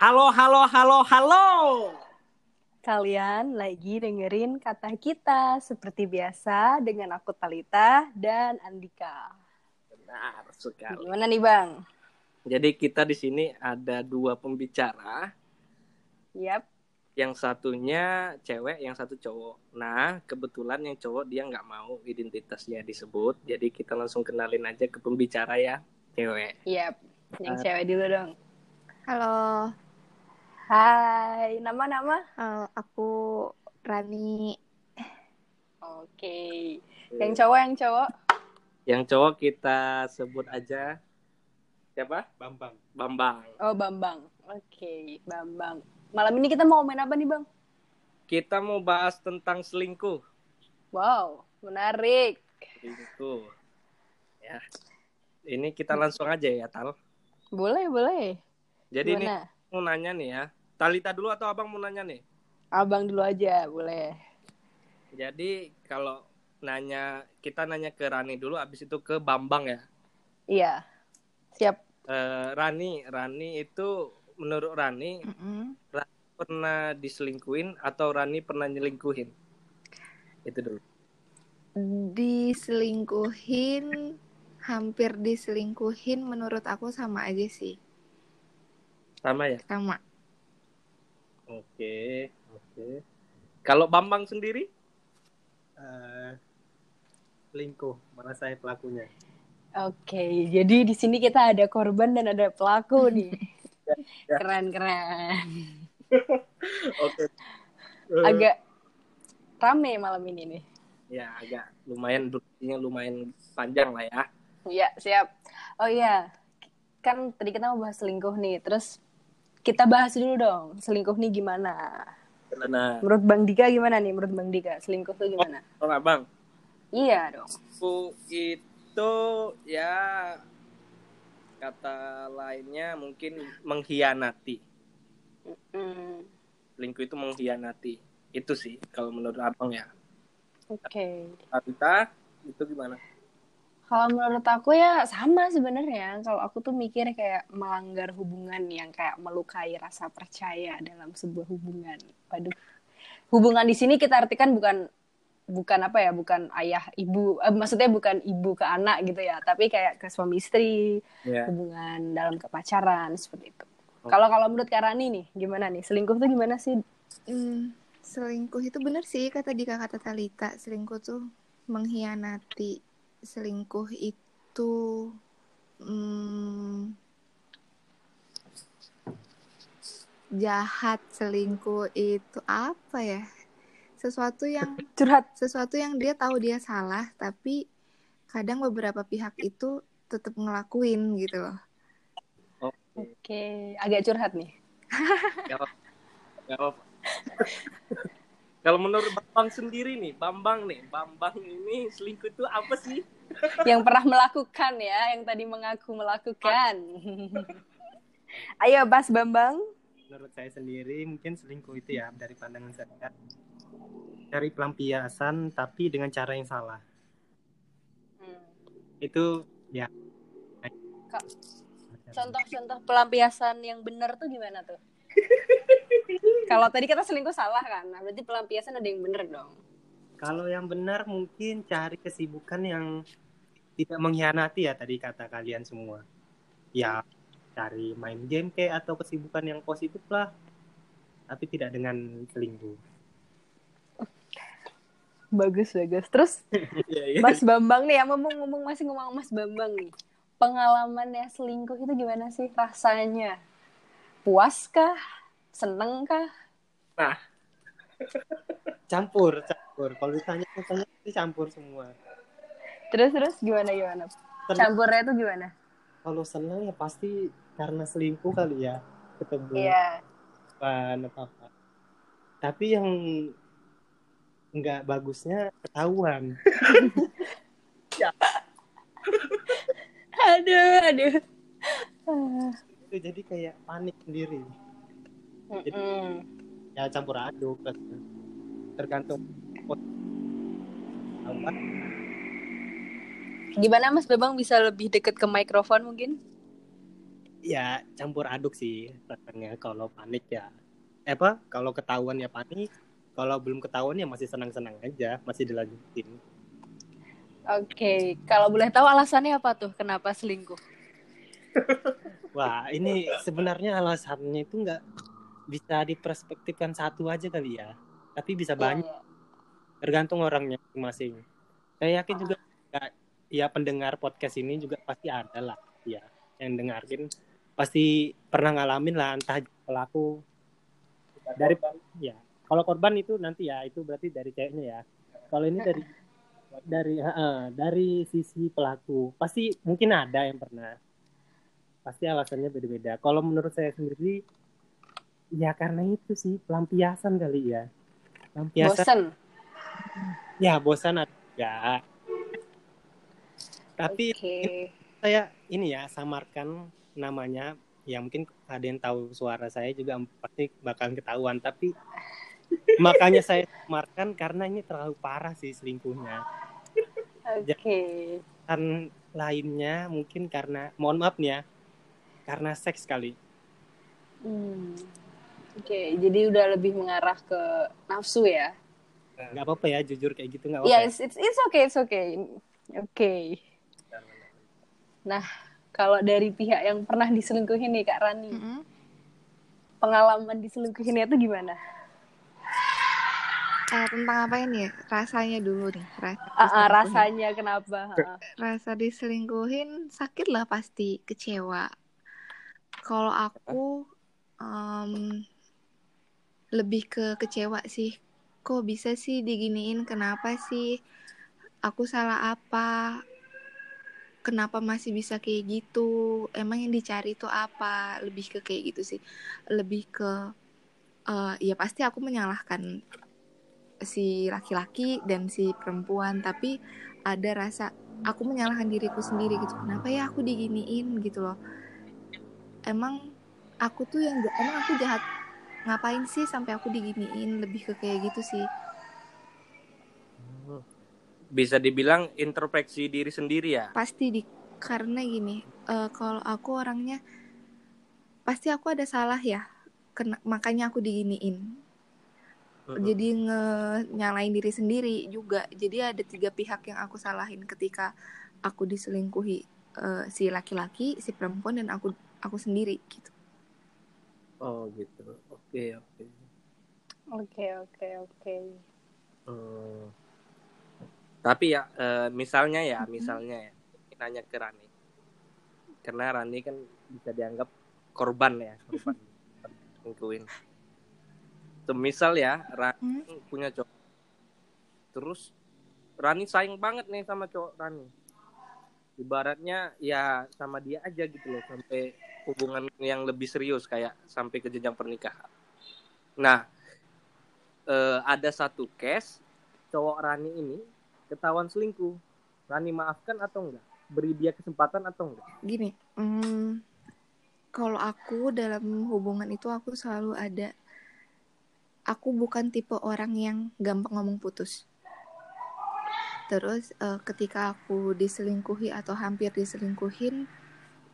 Halo, halo, halo, halo. Kalian lagi dengerin kata kita seperti biasa dengan aku Talita dan Andika. Benar sekali. Gimana nih Bang? Jadi kita di sini ada dua pembicara. Yap. Yang satunya cewek, yang satu cowok. Nah, kebetulan yang cowok dia nggak mau identitasnya disebut. Jadi kita langsung kenalin aja ke pembicara ya, cewek. Yap. Yang Uh, cewek dulu dong. Halo, Hai, nama-nama? eh, aku Rani. Oke. Yang cowok, yang cowok? Yang cowok kita sebut aja siapa? Bambang. Bambang. Oh, Bambang. Oke, Bambang. Malam ini kita mau main apa nih Bang? Kita mau bahas tentang selingkuh. Wow, menarik. Selingkuh. Ya. Ini kita langsung aja ya, Tal. Boleh, boleh. Jadi ini Gimana? mau nanya nih ya. Talita dulu atau Abang mau nanya nih? Abang dulu aja, boleh. Jadi kalau nanya kita nanya ke Rani dulu habis itu ke Bambang ya. Iya. Siap. Eh, Rani, Rani itu menurut Rani Mm-mm. pernah diselingkuhin atau Rani pernah nyelingkuhin? Itu dulu. Diselingkuhin, hampir diselingkuhin menurut aku sama aja sih. Sama ya? Sama. Oke, oke. Kalau Bambang sendiri? Eh, selingkuh, mana saya pelakunya. Oke, jadi di sini kita ada korban dan ada pelaku nih. Keren, keren. Oke. Agak rame malam ini nih. Ya, agak lumayan durasinya lumayan panjang lah ya. Iya, siap. Oh iya, kan tadi kita mau bahas selingkuh nih. Terus kita bahas dulu dong, selingkuh nih gimana? Nah, Menurut Bang Dika gimana nih? Menurut Bang Dika, selingkuh tuh gimana? kalau Abang, Iya dong. Selingkuh itu ya kata lainnya mungkin mengkhianati. Hmm, Selingkuh itu mengkhianati. Itu sih kalau menurut Abang ya. Oke. Kita itu gimana? Kalau menurut aku ya sama sebenarnya. Kalau aku tuh mikir kayak melanggar hubungan yang kayak melukai rasa percaya dalam sebuah hubungan. Waduh. Hubungan di sini kita artikan bukan bukan apa ya, bukan ayah ibu, eh, maksudnya bukan ibu ke anak gitu ya, tapi kayak ke suami istri, Ya. hubungan dalam kepacaran seperti itu. Kalau kalau menurut Karani nih, gimana nih? Selingkuh tuh gimana sih? Hmm, selingkuh itu bener sih kata Dika kata Talita. Selingkuh tuh mengkhianati. Selingkuh itu hmm, jahat. Selingkuh itu apa ya? Sesuatu yang Curhat. sesuatu yang dia tahu dia salah tapi kadang beberapa pihak itu tetap ngelakuin gitu loh Oke, agak curhat nih. Jawab. Jawab. Kalau menurut Bambang sendiri nih, Bambang nih, Bambang ini selingkuh itu apa sih? yang pernah melakukan ya, yang tadi mengaku melakukan. Ayo, Bas Bambang. Menurut saya sendiri mungkin selingkuh itu ya dari pandangan saya cari pelampiasan tapi dengan cara yang salah. Itu ya Contoh-contoh pelampiasan yang benar tuh gimana tuh? Kalau tadi kita selingkuh salah kan, nah berarti pelampiasan ada yang benar dong. Kalau yang benar mungkin cari kesibukan yang tidak mengkhianati ya tadi kata kalian semua. Ya cari main game kayak atau kesibukan yang positif lah. Tapi tidak dengan selingkuh. Bagus, bagus. Terus Iya, iya. Mas Bambang nih, ya ngomong-ngomong masih ngomong Mas Bambang nih. Pengalamannya selingkuh itu gimana sih rasanya? Puas kah? Kah? Campur, campur. Kalau ditanya rasanya itu campur semua. Terus terus gimana gimana? Campurnya itu gimana? Kalau senang ya pasti karena selingkuh kali ya ketemu Iya. bukan apa apa. Tapi yang nggak bagusnya ketahuan. Aduh, aduh. Ah, Itu jadi kayak panik sendiri. mm-mm. Ya campur aduk tergantung apa? Gimana Mas Bambang bisa lebih deket ke mikrofon mungkin? ya campur aduk sih rasanya. Kalau panik ya eh, apa? Kalau ketahuan ya panik kalau belum ketahuan ya masih senang-senang aja masih dilanjutin. Oke, kalau boleh tahu alasannya apa tuh? Kenapa selingkuh? wah ini sebenarnya alasannya itu nggak bisa diperspektifkan satu aja kali ya. Tapi bisa banyak. Iya, tergantung orangnya masing-masing. Saya yakin juga ya, ya pendengar podcast ini juga pasti ada lah ya yang dengerin. Pasti pernah ngalamin lah entah pelaku. Dari ya kalau korban itu nanti ya itu berarti dari ceweknya ya. Kalau ini dari dari heeh, dari sisi pelaku pasti mungkin ada yang pernah. Pasti alasannya beda-beda. Kalau menurut saya sendiri ya karena itu sih pelampiasan kali ya pelampiasan Bosen. ya bosan juga tapi Oke. saya ini ya samarkan namanya ya mungkin ada yang tahu suara saya juga pasti bakal ketahuan tapi makanya saya samarkan karena ini terlalu parah sih selingkuhnya Oke. kan lainnya mungkin karena mohon maaf nih ya karena seks kali Hmm. Oke, jadi udah lebih mengarah ke nafsu ya? nggak apa-apa ya jujur kayak gitu nggak apa-apa Iya, ya. it's, it's, it's okay, it's okay. Oke. Nah, kalau dari pihak yang pernah diselingkuhin nih Kak Rani, Mm-mm. pengalaman diselingkuhinnya itu gimana? Eh, tentang apa ini ya? Rasanya dulu nih. Rasa, ah, diselingkuhin. rasanya kenapa? Ah, ah. Rasa diselingkuhin sakit lah pasti kecewa. Kalau aku em, lebih ke kecewa sih. Kok bisa sih diginiin? Kenapa sih? Aku salah apa? Kenapa masih bisa kayak gitu? Emang yang dicari itu apa? Lebih ke kayak gitu sih. Lebih ke eh, ya pasti aku menyalahkan si laki-laki dan si perempuan, tapi ada rasa aku menyalahkan diriku sendiri gitu. Kenapa ya aku diginiin gitu loh? Emang aku tuh yang emang aku jahat ngapain sih sampai aku diginiin? Lebih ke kayak gitu sih. Bisa dibilang introspeksi diri sendiri ya. pasti di karena gini eh, kalau aku orangnya pasti aku ada salah ya. Kena, makanya aku diginiin. Jadi nge nyalain diri sendiri juga. Jadi ada tiga pihak yang aku salahin ketika aku diselingkuhi Eh, si laki-laki si perempuan dan aku aku sendiri gitu. Oh gitu. Oke oke. Oke, oke, oke. Hmm. Tapi ya eh, misalnya ya, Mhm. misalnya ya, nanya ke Rani. Karena Rani kan bisa dianggap korban ya, korban selingkuhin. Semisal ya, Rani punya cowok. Terus Rani sayang banget nih sama cowok Rani. Ibaratnya ya sama dia aja gitu loh sampai hubungan yang lebih serius kayak sampai ke jenjang pernikahan. Nah, eh, ada satu case cowok Rani ini ketahuan selingkuh. Rani maafkan atau enggak? Beri dia kesempatan atau enggak? gini hmm, kalau aku dalam hubungan itu aku selalu ada aku bukan tipe orang yang gampang ngomong putus terus eh, ketika aku diselingkuhi atau hampir diselingkuhin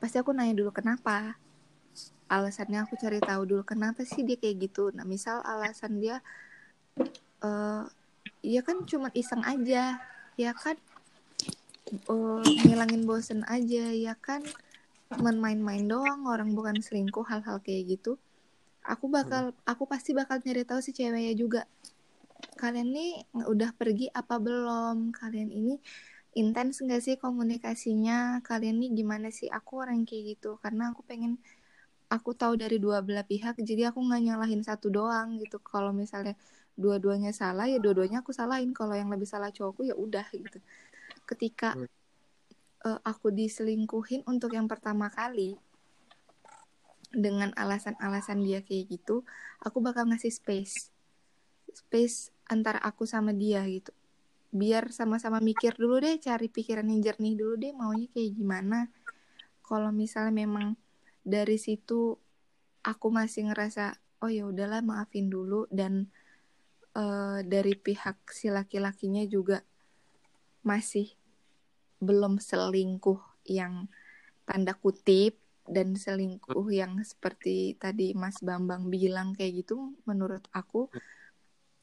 pasti aku nanya dulu kenapa alasannya aku cari tahu dulu kenapa sih dia kayak gitu? Nah misal alasan dia eh ya kan cuma iseng aja ya kan? Eh, ngilangin bosen aja ya kan? Cuman main-main doang orang bukan selingkuh hal-hal kayak gitu. Aku bakal aku pasti bakal nyari tahu si ceweknya juga. Kalian nih udah pergi apa belum? Kalian ini intens nggak sih komunikasinya? Kalian nih gimana sih? Aku orang kayak gitu karena aku pengen aku tahu dari dua belah pihak jadi aku nggak nyalahin satu doang gitu. Kalau misalnya dua-duanya salah ya dua-duanya aku salahin. Kalau yang lebih salah cowokku ya udah gitu. Ketika Hmm. eh, aku diselingkuhin untuk yang pertama kali dengan alasan-alasan dia kayak gitu aku bakal ngasih space. Space antara aku sama dia gitu. Biar sama-sama mikir dulu deh cari pikiran yang jernih dulu deh maunya kayak gimana. Kalau misalnya memang dari situ aku masih ngerasa oh ya udahlah maafin dulu. Dan eh, dari pihak si laki-lakinya juga masih belum selingkuh yang tanda kutip dan selingkuh yang seperti tadi Mas Bambang bilang kayak gitu menurut aku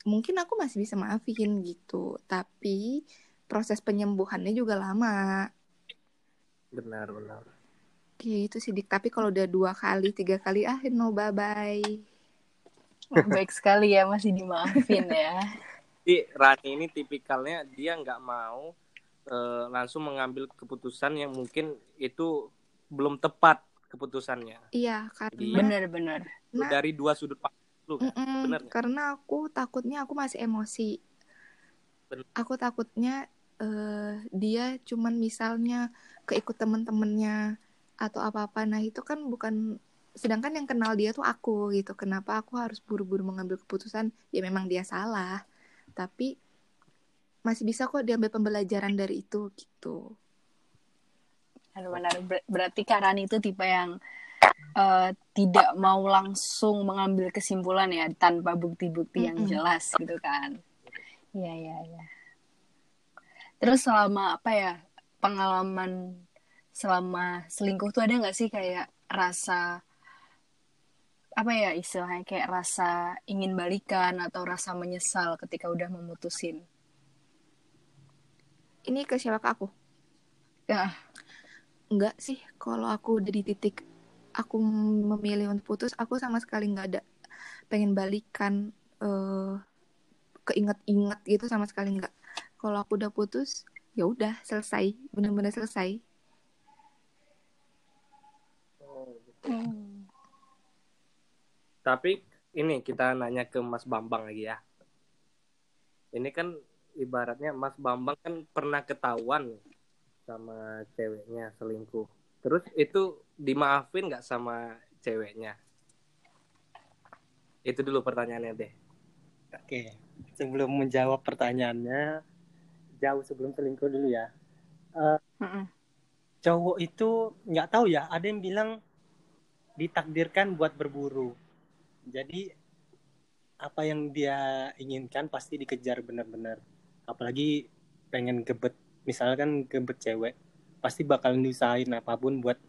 mungkin aku masih bisa maafin gitu. Tapi proses penyembuhannya juga lama. Benar benar kayak gitu sih dik tapi kalau udah dua kali tiga kali ah no bye bye Baik sekali ya masih dimaafin ya. Jadi Rani ini tipikalnya dia nggak mau eh, langsung mengambil keputusan yang mungkin itu belum tepat keputusannya. iya karena Iya. Bener-bener. Nah. Dari dua sudut pandang lu kan? Mm-mm, Bener karena aku takutnya aku masih emosi. Bener. Aku takutnya eh, dia cuman misalnya keikut temen-temennya atau apa-apa. Nah itu kan bukan. Sedangkan yang kenal dia tuh aku gitu. Kenapa aku harus buru-buru mengambil keputusan? Ya memang dia salah. Tapi masih bisa kok diambil pembelajaran dari itu gitu. Benar-benar. Ber- berarti Karani itu tipe yang eh, tidak mau langsung mengambil kesimpulan ya tanpa bukti-bukti yang Mm-mm. jelas gitu kan. Iya, iya, iya. Terus selama apa ya pengalaman selama selingkuh tuh ada nggak sih kayak rasa apa ya istilahnya kayak rasa ingin balikan atau rasa menyesal ketika udah memutusin? Ini ke siapa ke aku? Ya, Enggak sih, kalau aku udah di titik aku memilih untuk putus, aku sama sekali nggak ada pengen balikan eh keinget-inget gitu sama sekali nggak. Kalau aku udah putus, ya udah selesai, bener-bener selesai. Hmm. Tapi ini kita nanya ke Mas Bambang lagi ya. Ini kan ibaratnya Mas Bambang kan pernah ketahuan sama ceweknya selingkuh. Terus itu dimaafin nggak sama ceweknya? Itu dulu pertanyaannya deh. Oke, sebelum menjawab pertanyaannya, jauh sebelum selingkuh dulu ya. Mm-mm. Cowok itu nggak tahu ya, ada yang bilang ditakdirkan buat berburu. Jadi apa yang dia inginkan pasti dikejar benar-benar. Apalagi pengen gebet, misalkan gebet cewek, pasti bakal diusahain apa pun buat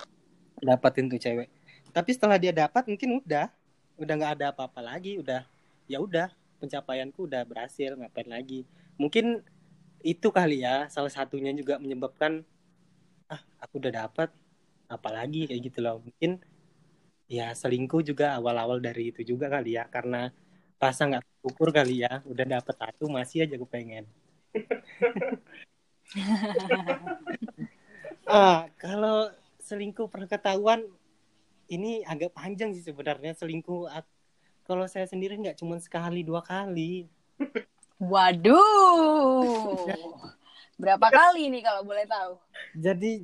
dapatin tuh cewek. Tapi setelah dia dapat mungkin udah, udah nggak ada apa-apa lagi, udah. Ya udah pencapaianku udah berhasil ngapain lagi? Mungkin itu kali ya salah satunya juga menyebabkan ah aku udah dapat. Apalagi? Kayak gitu loh. Mungkin ya selingkuh juga awal-awal dari itu juga kali ya karena rasa nggak ukur kali ya udah dapet satu masih aja aku pengen ah kalau selingkuh pernah ketahuan ini agak panjang sih sebenarnya selingkuh kalau saya sendiri nggak cuma sekali dua kali Waduh. Berapa kali nih kalau boleh tahu? jadi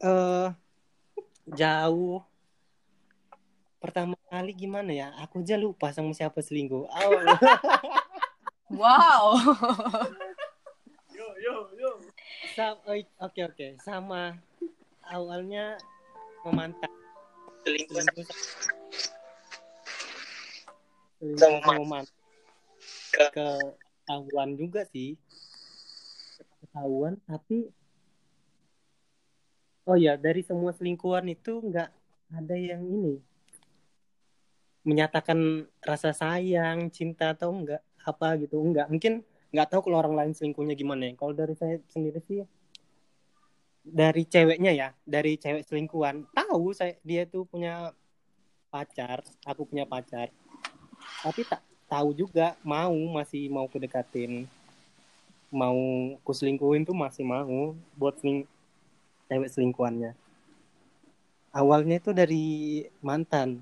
eh jauh pertama kali gimana ya? Aku aja lupa sama siapa selingkuh. Oh. Wow. Sa- oi, oke oke. Sama. Awalnya memantau selingkuh selingkuh sa- selingkuh sama memantau ke ketahuan juga sih. Ketahuan tapi oh ya dari semua selingkuhan itu nggak ada yang ini menyatakan rasa sayang cinta atau enggak apa gitu enggak. Mungkin nggak tahu kalau orang lain selingkuhnya gimana ya. Kalau dari saya sendiri sih dari ceweknya ya dari cewek selingkuhan. Tahu saya dia tuh punya pacar aku punya pacar. Tapi tak tahu juga mau masih mau kedekatin. Mau ku selingkuhin tuh masih mau buat seling cewek selingkuhannya. Awalnya itu dari mantan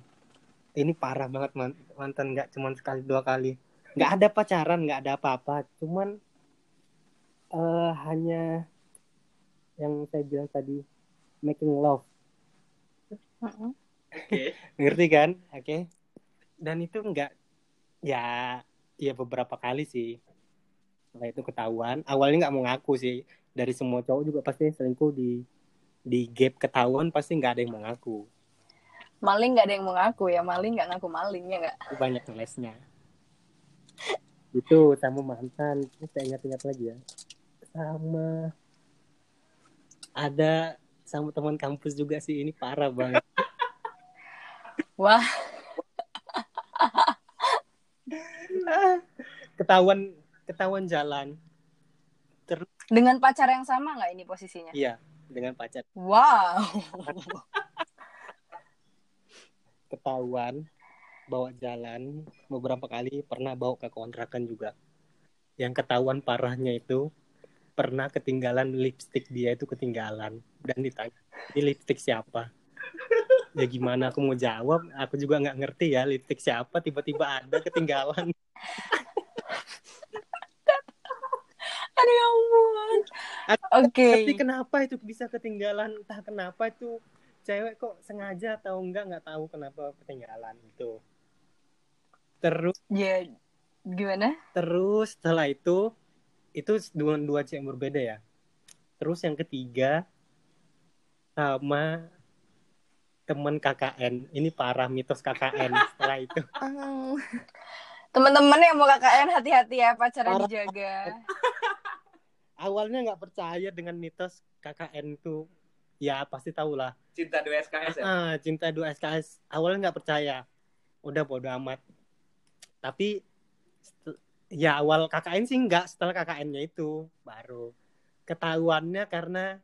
ini parah banget man- mantan nggak cuma sekali dua kali. Nggak ada pacaran nggak ada apa-apa. Cuman eh hanya yang saya bilang tadi making love. Ngerti kan? Oke. Dan itu nggak ya ya beberapa kali sih. Setelah itu ketahuan. Awalnya nggak mau ngaku sih. Dari semua cowok juga pasti selingkuh di di gap ketahuan pasti nggak ada yang mau ngaku Maling nggak ada yang mau ngaku ya. Maling nggak ngaku maling ya nggak? Banyak lesnya itu sama mantan Ini saya ingat-ingat lagi ya sama ada sama teman kampus juga sih ini parah banget. Wah, ketahuan ketahuan jalan. Terus dengan pacar yang sama nggak ini posisinya? iya dengan pacar Wow. ketahuan bawa jalan beberapa kali pernah bawa ke kontrakan juga. Yang ketahuan parahnya itu pernah ketinggalan lipstick dia itu ketinggalan dan ditanya ini lipstick siapa? Ya gimana aku mau jawab? Aku juga nggak ngerti ya lipstick siapa tiba-tiba ada ketinggalan. Aduh ya ampun. Oke. Tapi kenapa itu bisa ketinggalan? Entah kenapa itu cewek kok sengaja atau enggak nggak tahu kenapa ketinggalan itu. Terus Ya, gimana? terus setelah itu itu dua dua cewek yang berbeda ya. Terus yang ketiga sama teman KKN. Ini parah mitos KKN setelah itu. Oh, Teman-teman yang mau KKN hati-hati ya pacarnya Parah. dijaga. Awalnya nggak percaya dengan mitos KKN itu. Ya pasti tahu lah. Cinta dua SKS ya. Ah, cinta dua SKS awalnya nggak percaya udah bodo amat tapi ya awal KKN sih nggak setelah KKN-nya itu baru ketahuannya karena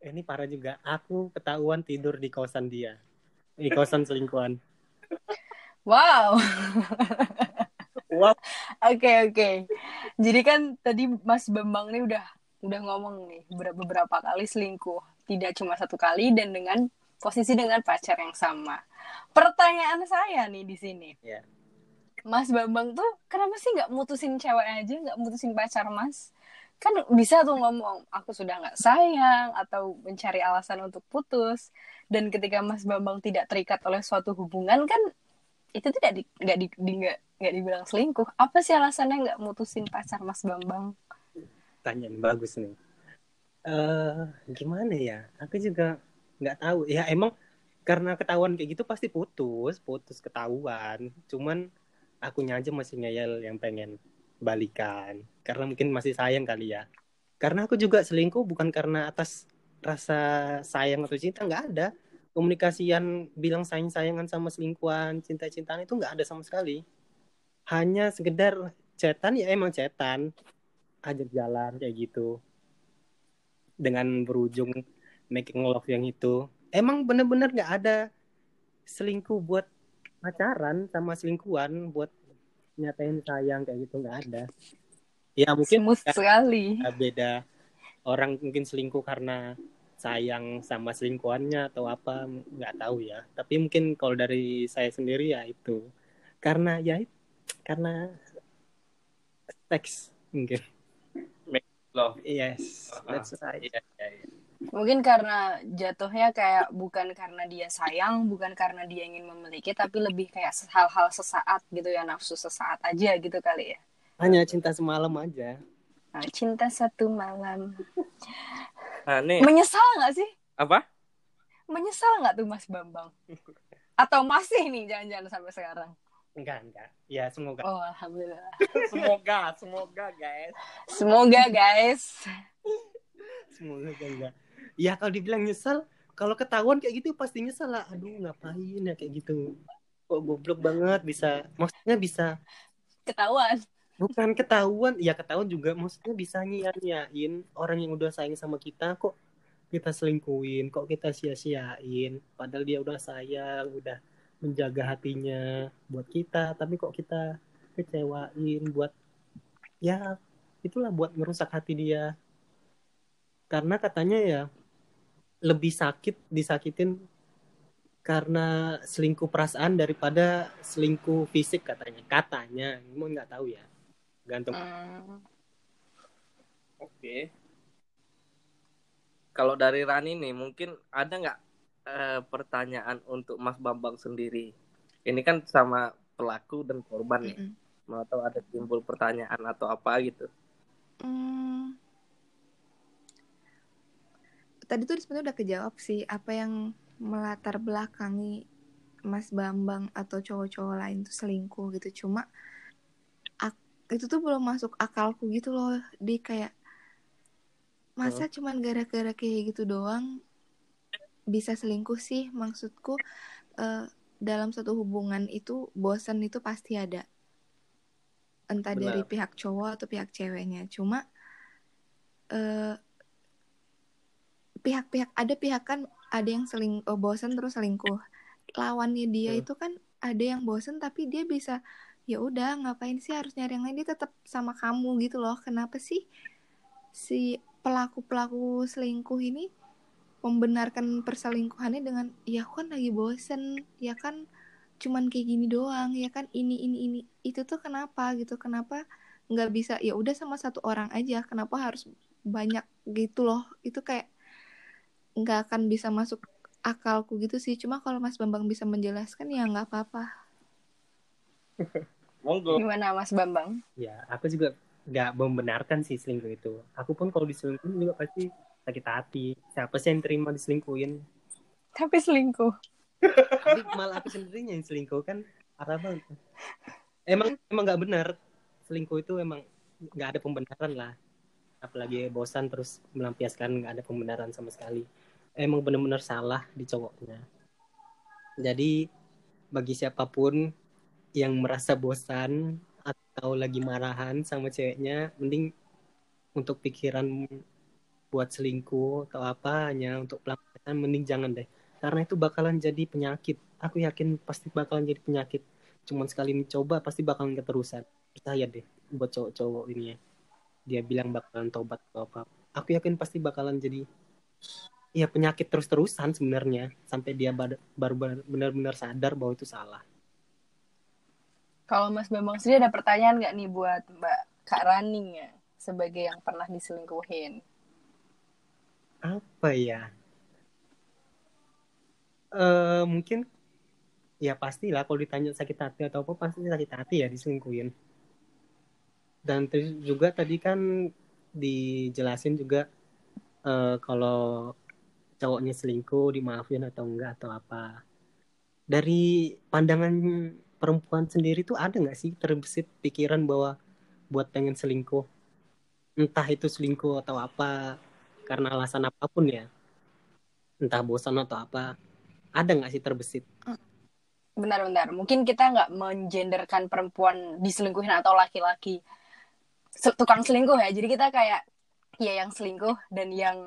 eh, ini parah juga aku ketahuan tidur di kosan dia di kosan selingkuhan Wow. Wow. Oke oke. Jadi kan tadi Mas Bambang nih udah udah ngomong nih ber- beberapa kali selingkuh, tidak cuma satu kali dan dengan posisi dengan pacar yang sama. Pertanyaan saya nih di sini, Ya. Mas Bambang tuh kenapa sih nggak mutusin cewek aja, nggak mutusin pacar Mas? Kan bisa tuh ngomong aku sudah nggak sayang atau mencari alasan untuk putus. Dan ketika Mas Bambang tidak terikat oleh suatu hubungan kan itu tidak di, nggak di, di- nggak nggak dibilang selingkuh. Apa sih alasannya nggak mutusin pacar Mas Bambang? tanya bagus nih eh gimana ya? Aku juga nggak tahu. Ya emang karena ketahuan kayak gitu pasti putus putus ketahuan. Cuman akunya aja masih ngeyel yang pengen balikan. Karena mungkin masih sayang kali ya. Karena aku juga selingkuh bukan karena atas rasa sayang atau cinta nggak ada. Komunikasian bilang sayang sayangan sama selingkuhan cinta cintaan itu nggak ada sama sekali. Hanya sekedar cetan ya emang cetan. Ajak jalan kayak gitu dengan berujung making love yang itu emang bener-bener nggak ada selingkuh buat pacaran sama selingkuhan buat nyatain sayang kayak gitu nggak ada. Ya mungkin Smooth sekali. beda orang mungkin selingkuh karena sayang sama selingkuhannya atau apa nggak tahu ya. Tapi mungkin kalau dari saya sendiri ya itu. Karena ya karena seks mungkin Loh. yes that's right Iya, iya, iya. Mungkin karena jatuhnya kayak bukan karena dia sayang, bukan karena dia ingin memiliki, tapi lebih kayak hal-hal sesaat gitu ya, nafsu sesaat aja gitu kali ya. hanya cinta semalam aja Nah, cinta satu malam. Nah, nih Menyesal nggak sih? apa? Menyesal nggak tuh Mas Bambang? Atau masih nih jangan-jangan sampai sekarang? Enggak enggak. Ya semoga. Oh, alhamdulillah. semoga, semoga guys. Semoga guys. semoga enggak. Ya kalau dibilang nyesal kalau ketahuan kayak gitu pasti nyesal lah. Aduh ngapain ya kayak gitu. Kok goblok banget bisa. Maksudnya bisa. Ketahuan. bukan ketahuan. Ya ketahuan juga. Maksudnya bisa nyiain orang yang udah sayang sama kita. Kok kita selingkuhin? Kok kita sia-siain? Padahal dia udah sayang udah menjaga hatinya buat kita tapi kok kita kecewain buat ya itulah buat ngerusak hati dia karena katanya ya lebih sakit disakitin karena selingkuh perasaan daripada selingkuh fisik katanya katanya mau nggak tahu ya gantung Hmm. Oke. Kalau dari Rani nih, mungkin ada nggak eh, pertanyaan untuk Mas Bambang sendiri? Ini kan sama pelaku dan korban nih. Mm-mm. Mau tahu ada timbul pertanyaan atau apa gitu? Hmm. Tadi tuh sebenarnya udah kejawab sih apa yang melatar belakangi Mas Bambang atau cowok-cowok lain tuh selingkuh gitu. Cuma itu tuh belum masuk akalku gitu loh. Di kayak masa cuman gara-gara kayak gitu doang bisa selingkuh sih. Maksudku uh, dalam satu hubungan itu bosan itu pasti ada. Entah Benar. dari pihak cowok atau pihak ceweknya. Cuma uh, pihak-pihak ada pihak kan ada yang seling oh, bosan terus selingkuh. Lawannya dia Hmm. itu kan ada yang bosan tapi dia bisa ya udah ngapain sih harus nyari yang lain? Dia tetap sama kamu gitu loh. Kenapa sih si pelaku pelaku selingkuh ini membenarkan perselingkuhannya dengan ya aku kan lagi bosen ya kan cuman kayak gini doang ya kan ini ini ini itu tuh kenapa gitu kenapa nggak bisa ya udah sama satu orang aja kenapa harus banyak gitu loh itu kayak nggak akan bisa masuk akalku gitu sih cuma kalau Mas Bambang bisa menjelaskan ya nggak apa-apa Monggo. Gimana Mas Bambang? Ya, aku juga nggak membenarkan sih selingkuh itu. Aku pun kalau diselingkuhin juga pasti sakit hati. Siapa sih yang terima diselingkuhin? Tapi selingkuh. Tapi malah aku sendirinya yang selingkuh kan parah banget. Emang emang nggak benar. Selingkuh itu emang nggak ada pembenaran lah. Apalagi bosan terus melampiaskan nggak ada pembenaran sama sekali. Emang benar-benar salah di cowoknya. Jadi bagi siapa pun yang merasa bosan atau lagi marahan sama ceweknya, mending untuk pikiran buat selingkuh atau apa hanya untuk pelampiasan mending jangan deh. Karena itu bakalan jadi penyakit. Aku yakin pasti bakalan jadi penyakit. Cuman sekali mencoba pasti bakalan keterusan. Percaya deh buat cowok-cowok ini ya. Dia bilang bakalan tobat atau apa. Aku yakin pasti bakalan jadi ya penyakit terus-terusan sebenarnya. Sampai dia baru benar-benar sadar bahwa itu salah. Kalau Mas Bambang sendiri ada pertanyaan nggak nih buat Mbak Kak Raning ya sebagai yang pernah diselingkuhin? Apa ya? Eh mungkin ya pastilah kalau ditanya sakit hati atau apa pasti sakit hati ya diselingkuhin. Dan terus juga tadi kan dijelasin juga eh, kalau cowoknya selingkuh dimaafin atau enggak atau apa. Dari pandangan perempuan sendiri tuh ada nggak sih terbesit pikiran bahwa buat pengen selingkuh? Entah itu selingkuh atau apa karena alasan apa pun ya entah bosan atau apa ada nggak sih terbesit Benar-benar. Mungkin kita nggak mengenderkan perempuan diselingkuhin atau laki-laki tukang selingkuh ya. Jadi kita kayak ya yang selingkuh dan yang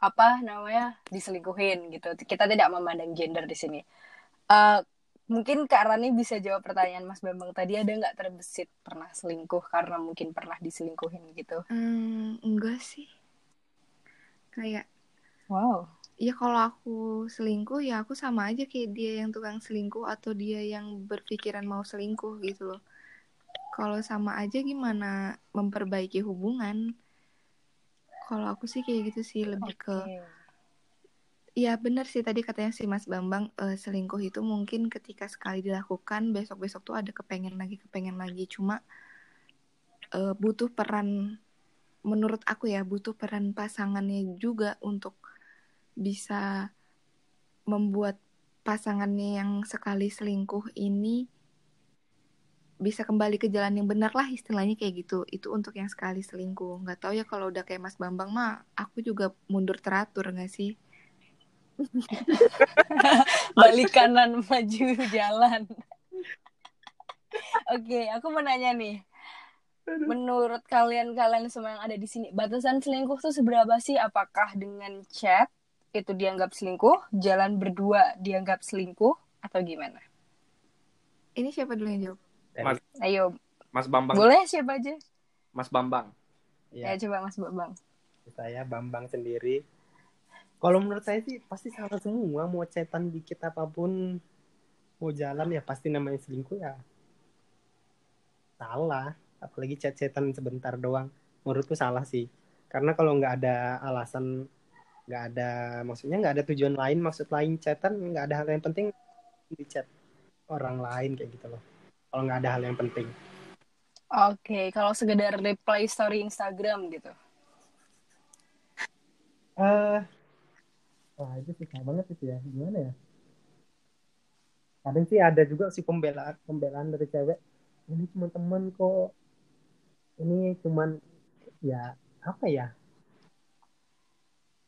apa namanya diselingkuhin gitu. Kita tidak memandang gender di sini. Eh, mungkin Kak Rani bisa jawab pertanyaan Mas Bambang tadi ada nggak terbesit pernah selingkuh karena mungkin pernah diselingkuhin gitu. Hmm, enggak sih kayak Wow. ya kalau aku selingkuh ya aku sama aja kayak dia yang tukang selingkuh atau dia yang berpikiran mau selingkuh gitu loh kalau sama aja gimana memperbaiki hubungan kalau aku sih kayak gitu sih lebih ke Oke. ya benar sih tadi katanya si Mas Bambang eh, selingkuh itu mungkin ketika sekali dilakukan besok-besok tuh ada kepengen lagi kepengen lagi cuma eh, butuh peran menurut aku ya butuh peran pasangannya juga untuk bisa membuat pasangannya yang sekali selingkuh ini bisa kembali ke jalan yang benar lah istilahnya kayak gitu itu untuk yang sekali selingkuh nggak tahu ya kalau udah kayak Mas Bambang mah aku juga mundur teratur nggak sih balik kanan maju jalan. Oke, aku mau nanya nih. Menurut kalian-kalian semua yang ada di sini, batasan selingkuh tuh seberapa sih? Apakah dengan chat itu dianggap selingkuh, jalan berdua dianggap selingkuh, atau gimana? ini siapa dulu yang jawab Mas Ayo, Mas Bambang. boleh siapa aja? Mas Bambang. ya Ya, coba Mas Bambang. saya Bambang sendiri kalau menurut saya sih pasti salah semua mau cetan dikit apa pun mau jalan ya pasti namanya selingkuh ya salah apalagi chat-chatan sebentar doang. Menurutku salah sih. Karena kalau nggak ada alasan nggak ada maksudnya nggak ada tujuan lain maksud lain chatan nggak ada hal yang penting di chat orang lain kayak gitu loh. Kalau nggak ada hal yang penting. Oke, kalau sekedar reply story Instagram gitu. eh wah itu susah banget itu ya. Gimana ya? Kadang sih ada juga sih pembelaan pembelaan dari cewek. Ini cuma teman kok ini cuman ya apa ya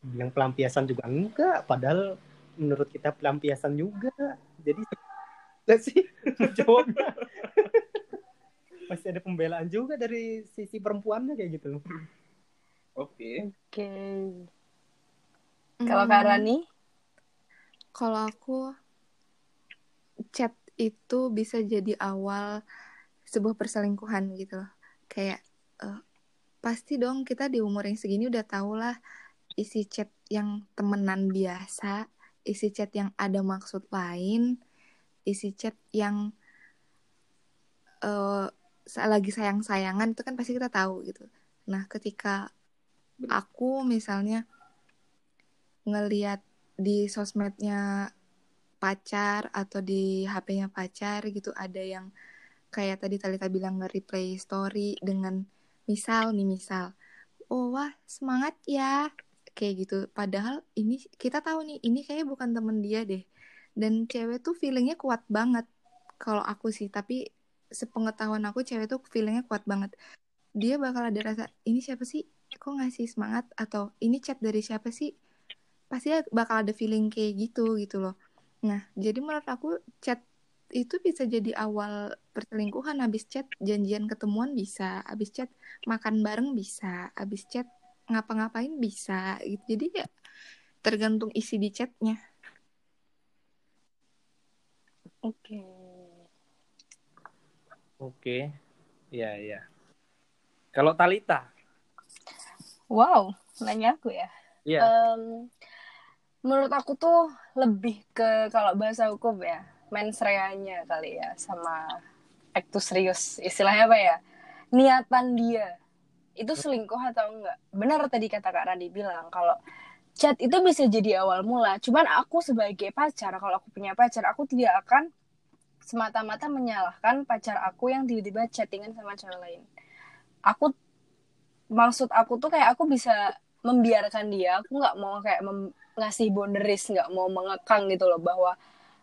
bilang pelampiasan juga enggak padahal menurut kita pelampiasan juga jadi Lihat sih jawabnya masih ada pembelaan juga dari sisi perempuannya kayak gitu Oke. Oke. Kalau Hmm, Rani? Kalau aku chat itu bisa jadi awal sebuah perselingkuhan gitu loh. Kayak eh, pasti dong kita di umur yang segini udah tau lah isi chat yang temenan biasa, isi chat yang ada maksud lain, isi chat yang eh sa- lagi sayang-sayangan itu kan pasti kita tahu gitu. Nah, ketika aku misalnya ngeliat di sosmednya pacar atau di HP-nya pacar gitu ada yang kayak tadi Talita bilang nge-replay story dengan misal nih misal oh wah semangat ya kayak gitu. Padahal ini kita tahu nih ini kayaknya bukan temen dia deh. Dan cewek tuh feelingnya kuat banget. Kalau aku sih tapi sepengetahuan aku cewek tuh feelingnya kuat banget. Dia bakal ada rasa ini siapa sih? Kok ngasih semangat? Atau ini chat dari siapa sih? Pasti bakal ada feeling kayak gitu gitu loh. Nah jadi menurut aku chat itu bisa jadi awal perselingkuhan habis chat janjian ketemuan bisa habis chat makan bareng bisa habis chat ngapa-ngapain bisa gitu jadi ya tergantung isi di chatnya Oke. Oke. Iya, iya. Kalau Talita? Wow, nanya aku ya. Iya. Em, menurut aku tuh lebih ke kalau bahasa hukum ya, mens rea-nya kali ya sama actus serius. Istilahnya apa ya? Niatan dia itu selingkuh atau enggak? Benar tadi kata Kak Radi bilang kalau chat itu bisa jadi awal mula. Cuman aku sebagai pacar, kalau aku punya pacar, aku tidak akan semata-mata menyalahkan pacar aku yang tiba-tiba chattingan sama cewek lain. Aku maksud aku tuh kayak aku bisa membiarkan dia aku nggak mau kayak ngasih boundaries nggak mau mengekang gitu loh bahwa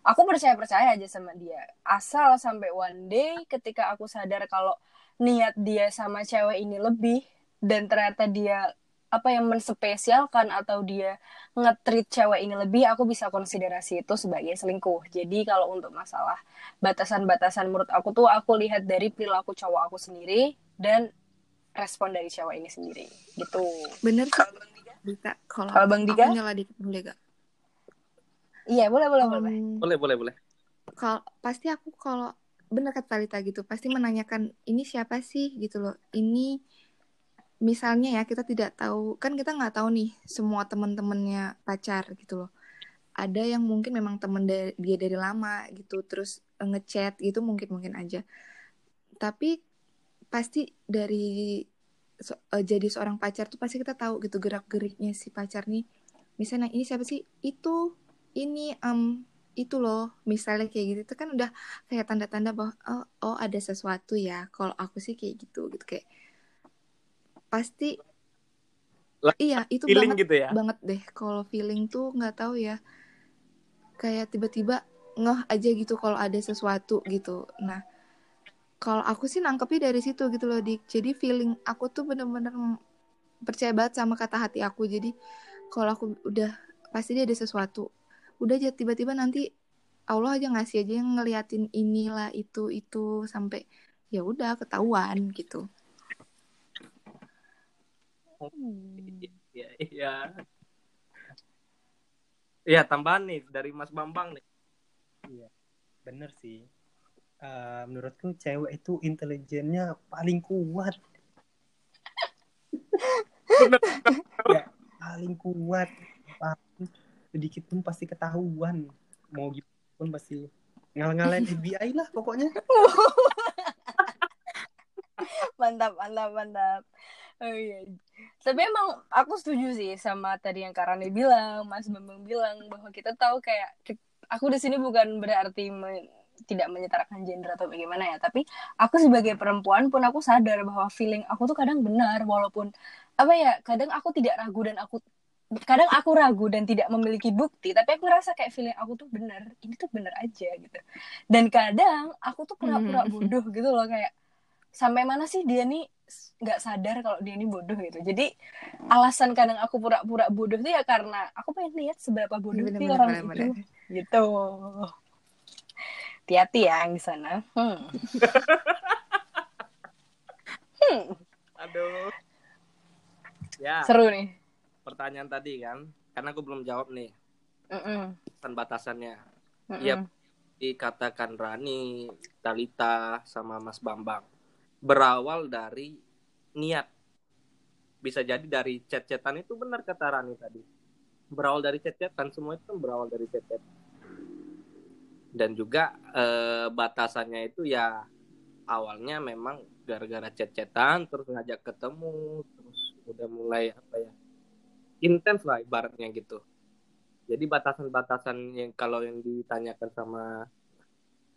aku percaya percaya aja sama dia. Asal sampai one day ketika aku sadar kalau niat dia sama cewek ini lebih dan ternyata dia apa yang menspesialkan atau dia nge-treat cewek ini lebih aku bisa konsiderasi itu sebagai selingkuh. Jadi kalau untuk masalah batasan-batasan menurut aku tuh aku lihat dari perilaku cowok aku sendiri dan respon dari cewek ini sendiri. Gitu. Bener sih Dika kalau Kalau Bang Dika? aku nyala dikit boleh gak iya boleh boleh boleh. Em, Boleh, boleh, boleh. kalau pasti aku kalau bener kata Talita gitu pasti menanyakan ini siapa sih? gitu loh. Ini misalnya ya kita tidak tahu kan kita nggak tahu nih semua teman-temannya pacar gitu loh. Ada yang mungkin memang temen da- dia dari lama gitu terus ngechat gitu mungkin mungkin aja. Tapi pasti dari so- eh, jadi seorang pacar tuh pasti kita tahu gitu gerak geriknya si pacar nih. Misalnya ini siapa sih? Itu ini em itu loh misalnya kayak gitu itu kan udah kayak tanda-tanda bahwa oh, oh ada sesuatu ya. Kalau aku sih kayak gitu gitu. Kayak pasti Lah, iya itu Feeling banget gitu ya. banget deh. Kalau feeling tuh nggak tahu ya. Kayak tiba-tiba ngeh aja gitu kalau ada sesuatu gitu. Nah kalau aku sih nangkepnya dari situ gitu loh dik. Jadi feeling aku tuh bener-bener percaya banget sama kata hati aku. Jadi kalau aku udah pasti dia ada sesuatu udah aja tiba-tiba nanti Allah aja ngasih aja yang ngeliatin inilah itu itu sampai ya udah ketahuan gitu. Iya, iya. Iya, tambahan nih dari Mas Bambang nih. bener sih. Eh, menurutku cewek itu intelijennya paling kuat. Ya paling kuat sedikit pun pasti ketahuan mau gimana pun pasti ngal-ngalain FBI lah pokoknya. Mantap mantap mantap. Oh iya. Tapi emang aku setuju sih sama tadi yang Karani bilang Mas Bambang bilang bahwa kita tahu kayak aku di sini bukan berarti me- tidak menyetarakan gender atau bagaimana ya. Tapi aku sebagai perempuan pun aku sadar bahwa feeling aku tuh kadang benar walaupun apa ya kadang aku tidak ragu dan aku kadang aku ragu dan tidak memiliki bukti tapi aku ngerasa kayak feeling aku tuh benar ini tuh benar aja gitu dan kadang aku tuh pura-pura Hmm. bodoh gitu loh kayak sampai mana sih dia nih nggak sadar kalau dia ini bodoh gitu jadi alasan kadang aku pura-pura bodoh tuh ya karena aku pengen lihat seberapa bodoh Bener, sih orang bener, itu bener. gitu hati-hati ya yang di sana hmm. Hmm, Aduh. Ya, seru nih pertanyaan tadi kan, karena aku belum jawab nih Mm-mm. batasan-batasannya. Mm-mm. Iya. Dikatakan Rani, Talita, sama Mas Bambang berawal dari niat. Bisa jadi dari chat-chatan itu benar kata Rani tadi. Berawal dari chat-chatan semua itu kan berawal dari chat-chat. Dan juga eh, batasannya itu ya awalnya memang gara-gara chat-chatan terus ngajak ketemu terus udah mulai apa ya intens lah ibaratnya gitu. Jadi batasan-batasan yang kalau yang ditanyakan sama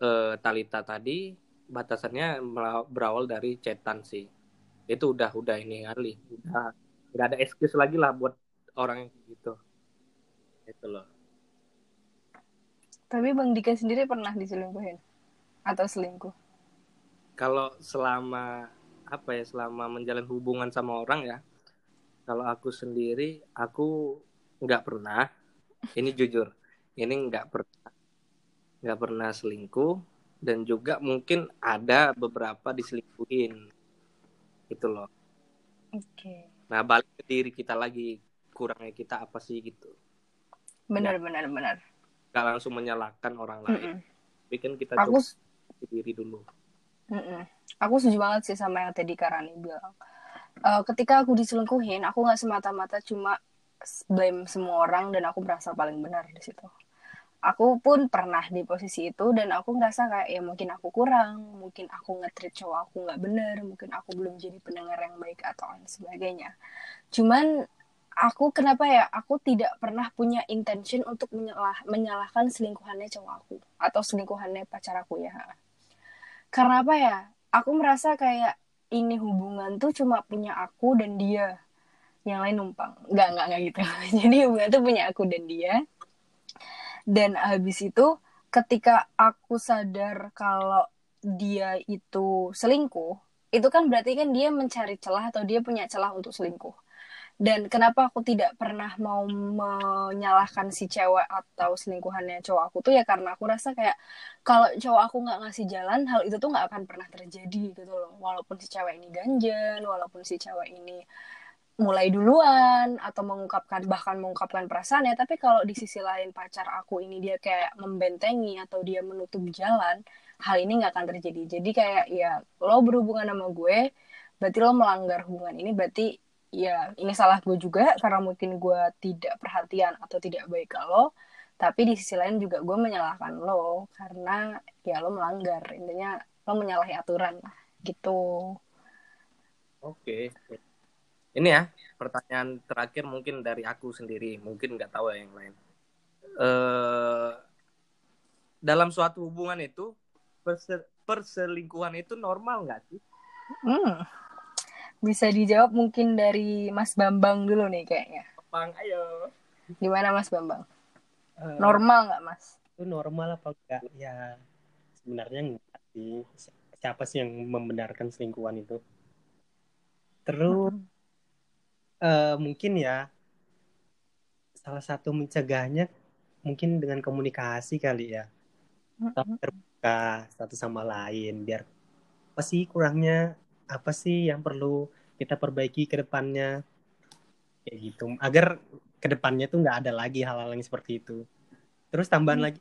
eh, Talita tadi batasannya berawal dari chatan sih. Itu udah udah ini kali udah nggak ada excuse lagi lah buat orang yang kayak gitu. Itu loh. Tapi bang Dika sendiri pernah diselingkuhin? Atau selingkuh? Kalau selama apa ya selama menjalin hubungan sama orang ya kalau aku sendiri aku nggak pernah. Ini jujur ini nggak pernah. Nggak pernah selingkuh dan juga mungkin ada beberapa diselingkuhin. Itu loh. Oke. Nah balik ke diri kita lagi kurangnya kita apa sih gitu. Benar benar benar. Nggak langsung menyalahkan orang lain. Mm-mm. tapi kan kita aku coba diri dulu. Mm-mm. Aku setuju banget sih sama yang tadi Karani bilang. Eh, ketika aku diselingkuhin, aku nggak semata-mata cuma blame semua orang dan aku merasa paling benar di situ. Aku pun pernah di posisi itu dan aku ngerasa kayak ya mungkin aku kurang, mungkin aku nge-treat cowok aku nggak benar, mungkin aku belum jadi pendengar yang baik atau lain sebagainya. Cuman aku kenapa ya aku tidak pernah punya intention untuk menyalah menyalahkan selingkuhannya cowok aku atau selingkuhannya pacar aku ya karena apa ya aku merasa kayak ini hubungan tuh cuma punya aku dan dia. Yang lain numpang. Nggak nggak nggak gitu. Jadi hubungan tuh punya aku dan dia. Dan habis itu ketika aku sadar kalau dia itu selingkuh itu kan berarti kan dia mencari celah atau dia punya celah untuk selingkuh dan kenapa aku tidak pernah mau menyalahkan si cewek atau selingkuhannya cowok aku tuh ya karena aku rasa kayak kalau cowok aku nggak ngasih jalan hal itu tuh nggak akan pernah terjadi gitu loh. Walaupun si cewek ini ganjen walaupun si cewek ini mulai duluan atau mengungkapkan bahkan mengungkapkan perasaannya tapi kalau di sisi lain pacar aku ini dia kayak membentengi atau dia menutup jalan hal ini nggak akan terjadi. Jadi kayak ya lo berhubungan sama gue berarti lo melanggar hubungan ini berarti ya ini salah gue juga karena mungkin gue tidak perhatian atau tidak baik ke lo. Tapi di sisi lain juga gue menyalahkan lo karena ya lo melanggar. Intinya lo menyalahi aturan lah gitu. Oke. Ini ya pertanyaan terakhir mungkin dari aku sendiri. Mungkin nggak tahu ya yang lain. Eh dalam suatu hubungan itu perse- perselingkuhan itu normal nggak sih? Hmm. Bisa dijawab mungkin dari Mas Bambang dulu nih kayaknya. Bang ayo. Gimana Mas Bambang? Eh, normal nggak Mas? itu normal apa enggak ya sebenarnya enggak sih. Siapa sih yang membenarkan selingkuhan itu? Terus eh, mungkin ya salah satu mencegahnya mungkin dengan komunikasi kali ya. Terbuka satu sama lain biar apa sih kurangnya apa sih yang perlu kita perbaiki ke depannya? Kayak gitu. Agar ke depannya tuh nggak ada lagi hal-hal yang seperti itu. Terus tambahan lagi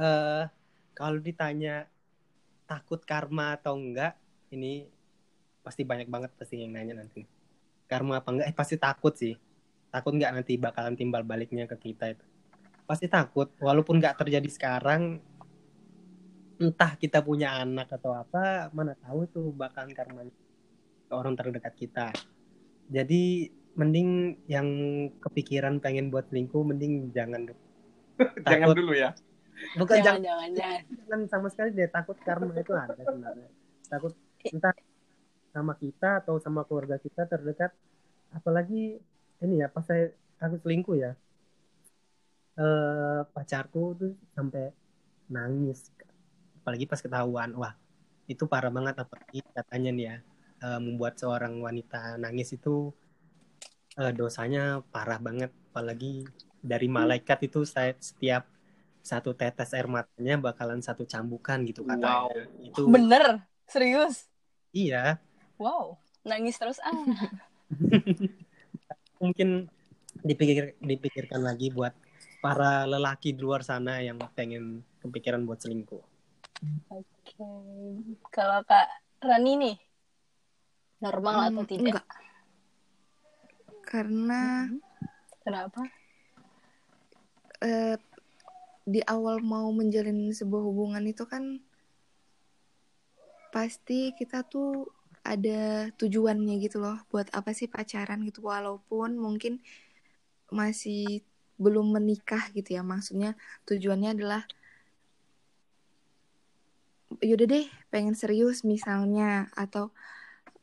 eh kalau ditanya takut karma atau enggak ini pasti banyak banget pasti yang nanya nanti. Karma apa enggak eh pasti takut sih. Takut nggak nanti bakalan timbal baliknya ke kita itu. Pasti takut. Walaupun nggak terjadi sekarang entah kita punya anak atau apa mana tahu tuh bakalan karma ke orang terdekat kita. Jadi mending yang kepikiran pengen buat selingkuh mending jangan dulu. jangan Takut. dulu ya? Bukan jangan, jangan jangan jangan. jangan sama sekali deh takut karma itu ada sebenarnya. Takut entah sama kita atau sama keluarga kita terdekat. Apalagi ini ya pas saya aku selingkuh ya eh pacarku tuh sampai nangis apalagi pas ketahuan wah itu parah banget apalagi katanya nih ya uh, membuat seorang wanita nangis itu uh, dosanya parah banget apalagi dari malaikat itu saya setiap satu tetes air matanya bakalan satu cambukan gitu katanya. Wow. Itu bener serius. Iya. Wow nangis terus ah. Mungkin dipikir dipikirkan lagi buat para lelaki di luar sana yang pengen kepikiran buat selingkuh. Oke, okay. kalau Kak Rani nih normal hmm, atau tidak? Enggak. Karena hmm. kenapa? Uh, di awal mau menjalin sebuah hubungan itu kan pasti kita tuh ada tujuannya gitu loh buat apa sih pacaran gitu walaupun mungkin masih belum menikah gitu ya maksudnya tujuannya adalah yaudah deh pengen serius misalnya atau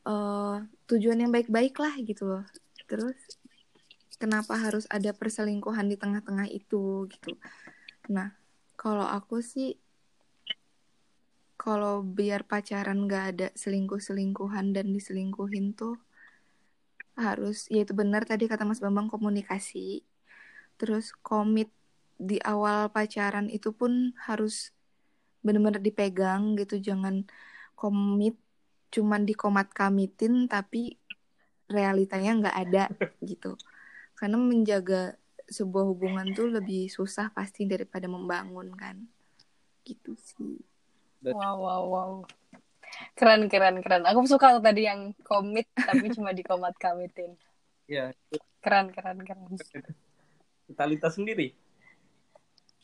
uh, tujuan yang baik-baik lah gitu loh. Terus kenapa harus ada perselingkuhan di tengah-tengah itu gitu. Nah kalau aku sih kalau biar pacaran gak ada selingkuh-selingkuhan dan diselingkuhin tuh harus ya itu benar tadi kata Mas Bambang komunikasi. Terus komit di awal pacaran itu pun harus benar-benar dipegang gitu jangan komit cuman dikomat kamitin tapi realitanya nggak ada gitu. Karena menjaga sebuah hubungan tuh lebih susah pasti daripada membangun kan. Gitu sih. Wow wow wow. Keren keren keren. Aku suka tadi yang komit tapi cuma dikomat kamitin. Iya. keren keren keren. Totalitas sendiri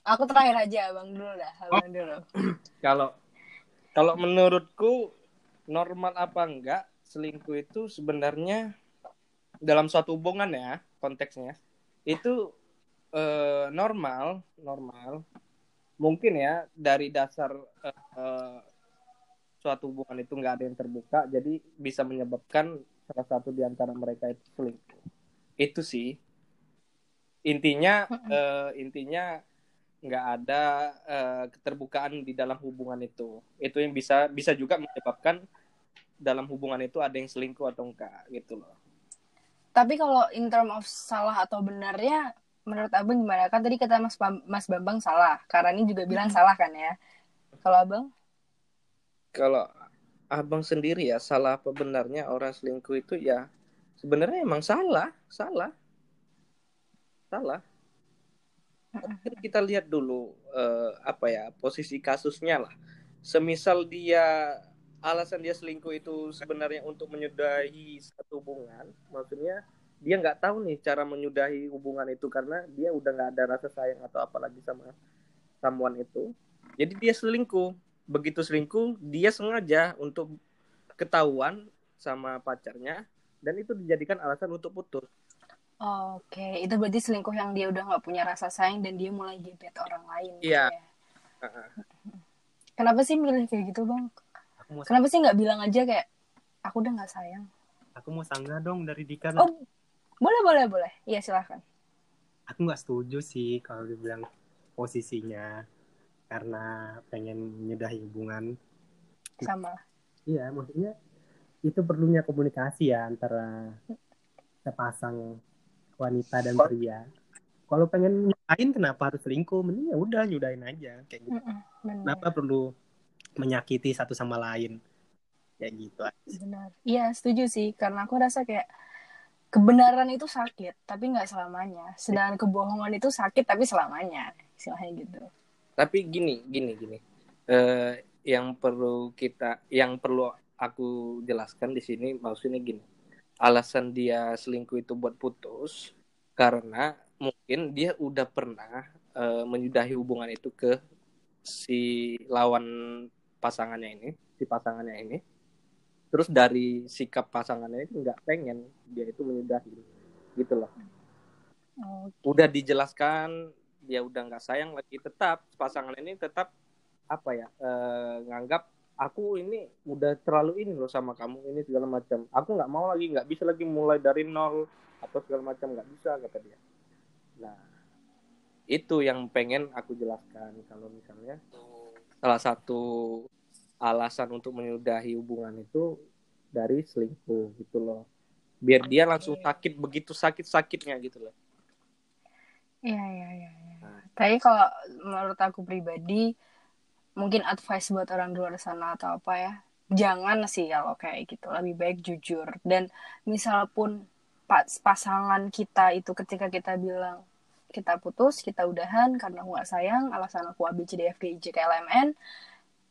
aku terakhir aja abang dulu dah abang oh. dulu. Kalau kalau menurutku normal apa enggak selingkuh itu sebenarnya dalam suatu hubungan ya konteksnya itu eh, normal normal. Mungkin ya dari dasar eh, eh, suatu hubungan itu nggak ada yang terbuka jadi bisa menyebabkan salah satu di antara mereka itu selingkuh. Itu sih. Intinya uh, intinya nggak ada uh, keterbukaan di dalam hubungan itu. Itu yang bisa bisa juga menyebabkan dalam hubungan itu ada yang selingkuh atau enggak gitu loh. Tapi kalau in term of salah atau benarnya menurut abang gimana? Kan tadi kata mas Bam mas bambang salah. Karena ini juga bilang hmm. salah kan ya? Kalau abang? Kalau abang sendiri ya salah apa benarnya orang selingkuh itu ya sebenarnya emang salah. Salah. Salah kita lihat dulu uh, apa ya posisi kasusnya lah. Semisal dia alasan dia selingkuh itu sebenarnya untuk menyudahi satu hubungan maksudnya dia nggak tahu nih cara menyudahi hubungan itu karena dia udah nggak ada rasa sayang atau apalagi sama samuan itu. Jadi dia selingkuh. Begitu selingkuh dia sengaja untuk ketahuan sama pacarnya dan itu dijadikan alasan untuk putus Oke, okay. itu berarti selingkuh yang dia udah nggak punya rasa sayang dan dia mulai gebet orang lain. Iya. Ya? Kenapa sih milih kayak gitu bang? Kenapa sih nggak bilang aja kayak aku udah nggak sayang? Aku mau sanggah dong dari Dika. Oh, boleh boleh boleh. Iya silahkan. Aku nggak setuju sih kalau dibilang posisinya karena pengen menyudahi hubungan. Sama. Iya, maksudnya itu perlunya komunikasi ya antara sepasang wanita dan pria. Kalau pengen nyudahin kenapa harus selingkuh? Mending ya udah nyudahin aja kayak gitu. Kenapa perlu menyakiti satu sama lain? Kayak gitu benar. Iya setuju sih. Karena aku rasa kayak kebenaran itu sakit tapi nggak selamanya. Sedangkan kebohongan itu sakit tapi selamanya. Istilahnya gitu. Tapi gini gini gini. Uh, yang perlu kita yang perlu aku jelaskan di sini maksudnya gini alasan dia selingkuh itu buat putus karena mungkin dia udah pernah uh, menyudahi hubungan itu ke si lawan pasangannya ini, si pasangannya ini. Terus dari sikap pasangannya itu nggak pengen dia itu menyudahi, gitu loh. Okay. Udah dijelaskan dia udah nggak sayang lagi, tetap pasangan ini tetap apa ya uh, nganggap aku ini udah terlalu ini loh sama kamu ini segala macam aku nggak mau lagi nggak bisa lagi mulai dari nol atau segala macam nggak bisa kata dia nah itu yang pengen aku jelaskan kalau misalnya salah satu alasan untuk menyudahi hubungan itu dari selingkuh gitu loh biar dia langsung sakit begitu sakit sakitnya gitu loh Iya, iya, iya. Nah. Tapi kalau menurut aku pribadi, mungkin advice buat orang di luar sana atau apa ya, jangan sih kalau kayak gitu. Lebih baik jujur. Dan misal pun pas pasangan kita itu ketika kita bilang kita putus, kita udahan karena aku gak sayang, alasan aku A, B, C, D, F, G, I, J, K, L, M, N.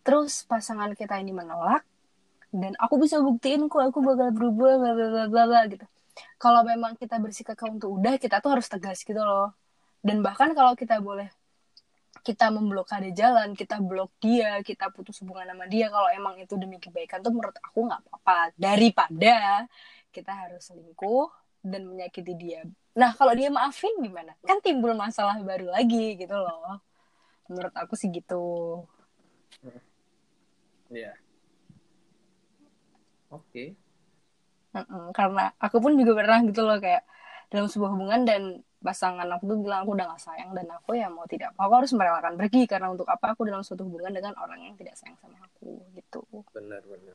Terus pasangan kita ini menolak, dan aku bisa buktiin kok aku bakal berubah, bla bla bla bla gitu. Kalau memang kita bersikap untuk udah, kita tuh harus tegas gitu loh dan bahkan kalau kita boleh kita memblokade jalan, kita blok dia, kita putus hubungan sama dia kalau emang itu demi kebaikan tuh menurut aku nggak apa-apa daripada kita harus selingkuh dan menyakiti dia. Nah kalau dia maafin gimana? Kan timbul masalah baru lagi gitu loh. Menurut aku sih gitu. Iya. Oke. Mm-mm, karena aku pun juga pernah gitu loh kayak dalam sebuah hubungan dan pasangan aku tuh bilang aku udah gak sayang dan aku ya mau tidak aku harus merelakan pergi karena untuk apa aku dalam suatu hubungan dengan orang yang tidak sayang sama aku gitu Benar benar.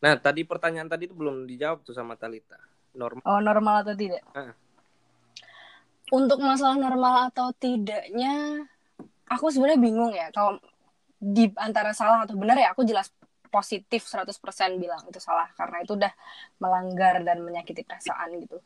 Nah tadi pertanyaan tadi itu belum dijawab tuh sama Talita. Normal. oh normal atau tidak Ah. untuk masalah normal atau tidaknya aku sebenarnya bingung ya kalau di antara salah atau benar ya aku jelas positif 100% bilang itu salah karena itu udah melanggar dan menyakiti perasaan gitu.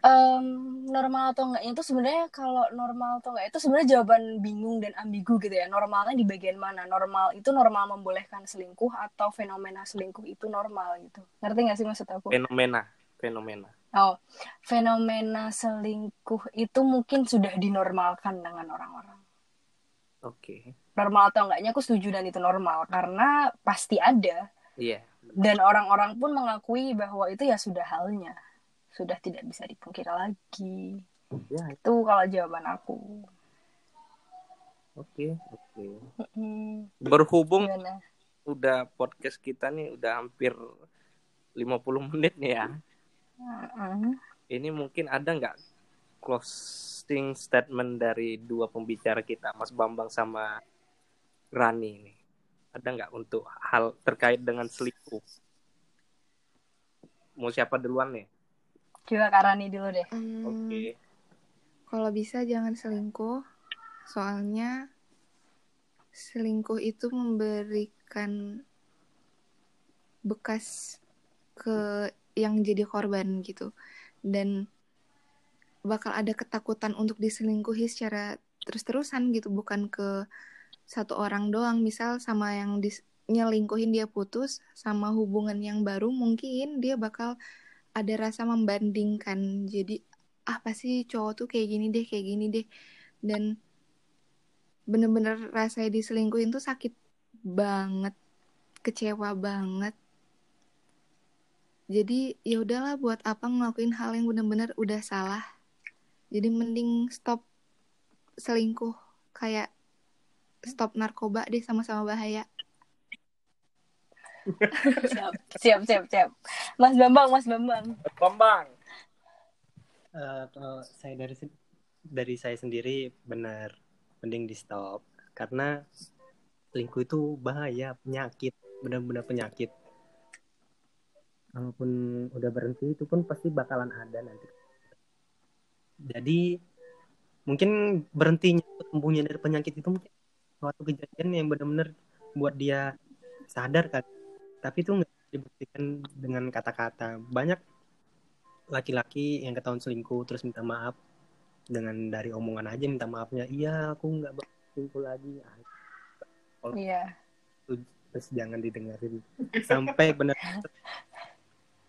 Em, normal atau enggaknya itu sebenarnya kalau normal atau enggak itu sebenarnya jawaban bingung dan ambigu gitu ya. Normalnya di bagian mana? Normal itu normal membolehkan selingkuh atau fenomena selingkuh itu normal gitu. Ngerti nggak sih maksud aku? Fenomena. Fenomena. Oh, fenomena selingkuh itu mungkin sudah dinormalkan dengan orang-orang. Oke. Normal atau enggaknya aku setuju dan itu normal karena pasti ada Iya. dan orang-orang pun mengakui bahwa itu ya sudah halnya. Sudah tidak bisa dipungkiri lagi. Ya. Itu kalau jawaban aku. Oke. Oke. Mm-mm. Berhubung Gimana? udah podcast kita nih udah hampir 50 menit nih ya. Mm-mm. Ini mungkin ada nggak closing statement dari dua pembicara kita, Mas Bambang sama Rani ini? Ada nggak untuk hal terkait dengan selingkuh? Mau siapa duluan nih? Coba Kak Rani dulu deh. Hmm, Oke. Kalau bisa jangan selingkuh, soalnya selingkuh itu memberikan bekas ke yang jadi korban gitu. Dan bakal ada ketakutan untuk diselingkuhi secara terus-terusan gitu, bukan ke satu orang doang. Misal sama yang dis- nyelingkuhin dia putus, sama hubungan yang baru mungkin dia bakal ada rasa membandingkan. Jadi ah pasti cowok tuh kayak gini deh kayak gini deh. Dan bener-bener rasanya diselingkuhin tuh sakit banget kecewa banget. Jadi ya udahlah buat apa ngelakuin hal yang bener-bener udah salah. Jadi mending stop selingkuh. Kayak stop narkoba deh sama-sama bahaya Siap, siap, siap, siap. Mas Bambang, Mas Bambang. Bambang. Eh, kalau saya dari dari saya sendiri benar mending di stop karena selingkuh itu bahaya penyakit benar-benar penyakit kalaupun udah berhenti itu pun pasti bakalan ada nanti jadi mungkin berhentinya sembuhnya dari penyakit itu mungkin suatu kejadian yang benar-benar buat dia sadar kan tapi itu nggak dibuktikan dengan kata-kata. Banyak laki-laki yang ketahuan selingkuh terus minta maaf dengan dari omongan aja minta maafnya iya aku nggak selingkuh lagi. Ah, Iya. terus jangan didengerin. Sampai benar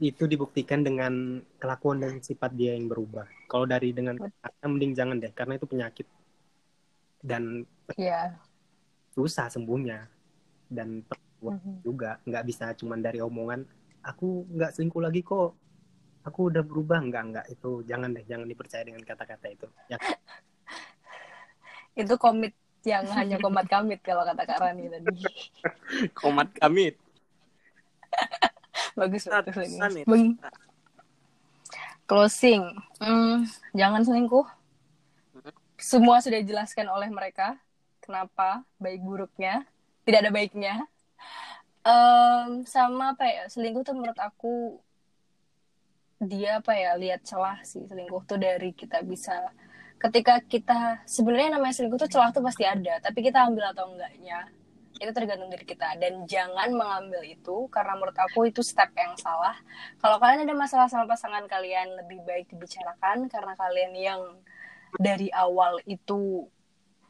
itu dibuktikan dengan kelakuan dan sifat dia yang berubah. Kalau dari dengan kata mending jangan deh karena itu penyakit. Dan Iya. susah sembuhnya. Dan Mhm. juga nggak bisa cuman dari omongan aku nggak selingkuh lagi kok aku udah berubah nggak nggak itu jangan deh jangan dipercaya dengan kata-kata itu ya Itu komit yang hanya komat kamit kalau kata Kak Rani tadi. Komat kami. Bagus bagus. Beng. Closing. Hmm, jangan selingkuh. Semua sudah dijelaskan oleh mereka. Kenapa? Baik buruknya. Tidak ada baiknya. Em, sama apa ya selingkuh tuh menurut aku dia apa ya lihat celah sih selingkuh tuh dari kita bisa ketika kita sebenarnya namanya selingkuh tuh celah tuh pasti ada tapi kita ambil atau enggaknya itu tergantung dari kita. Dan jangan mengambil itu karena menurut aku itu step yang salah. Kalau kalian ada masalah sama pasangan kalian lebih baik dibicarakan karena kalian yang dari awal itu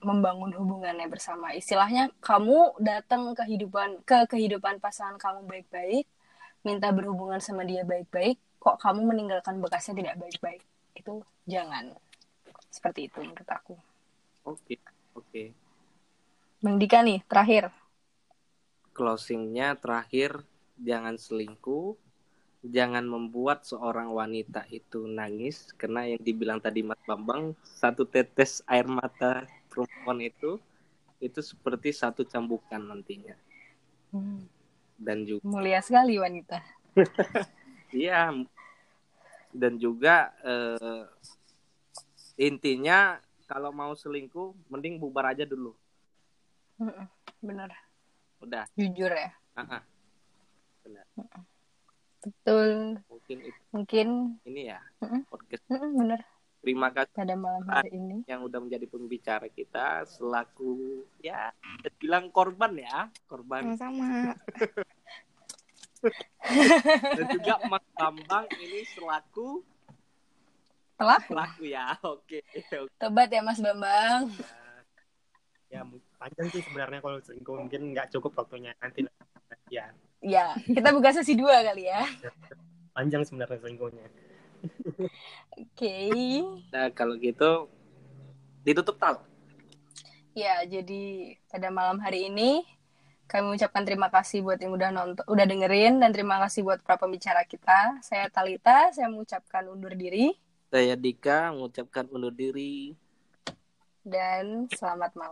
membangun hubungannya bersama. Istilahnya kamu datang kehidupan ke kehidupan pasangan kamu baik-baik, minta berhubungan sama dia baik-baik, kok kamu meninggalkan bekasnya tidak baik-baik. Itu jangan. Seperti itu menurut aku. Oke, oke. Bang Dika nih, terakhir. Closingnya terakhir, jangan selingkuh, jangan membuat seorang wanita itu nangis karena yang dibilang tadi Mas Bambang satu tetes air mata perempuan itu itu seperti satu cambukan nantinya Hmm, dan juga mulia sekali wanita. iya dan juga eh, intinya kalau mau selingkuh mending bubar aja dulu Bener. udah Jujur ya. ah, ah. Betul. mungkin itu Mungkin ini ya Mm-mm. podcast mm-mm, bener terima kasih pada malam hari ini. yang udah menjadi pembicara kita selaku ya bilang korban ya korban Sama-sama. dan juga Mas Bambang ini selaku Telah pelaku ya oke oke tobat ya Mas Bambang. ya panjang sih sebenarnya kalau selingkuh mungkin nggak cukup waktunya nanti ya Ya, kita buka sesi dua kali ya. panjang sebenarnya selingkuhnya Oke. nah kalau gitu ditutup tal Ya, jadi pada malam hari ini kami mengucapkan terima kasih buat yang udah nonton, udah dengerin dan terima kasih buat para pembicara kita. Saya Talita, saya mengucapkan undur diri saya Dika mengucapkan undur diri dan selamat malam.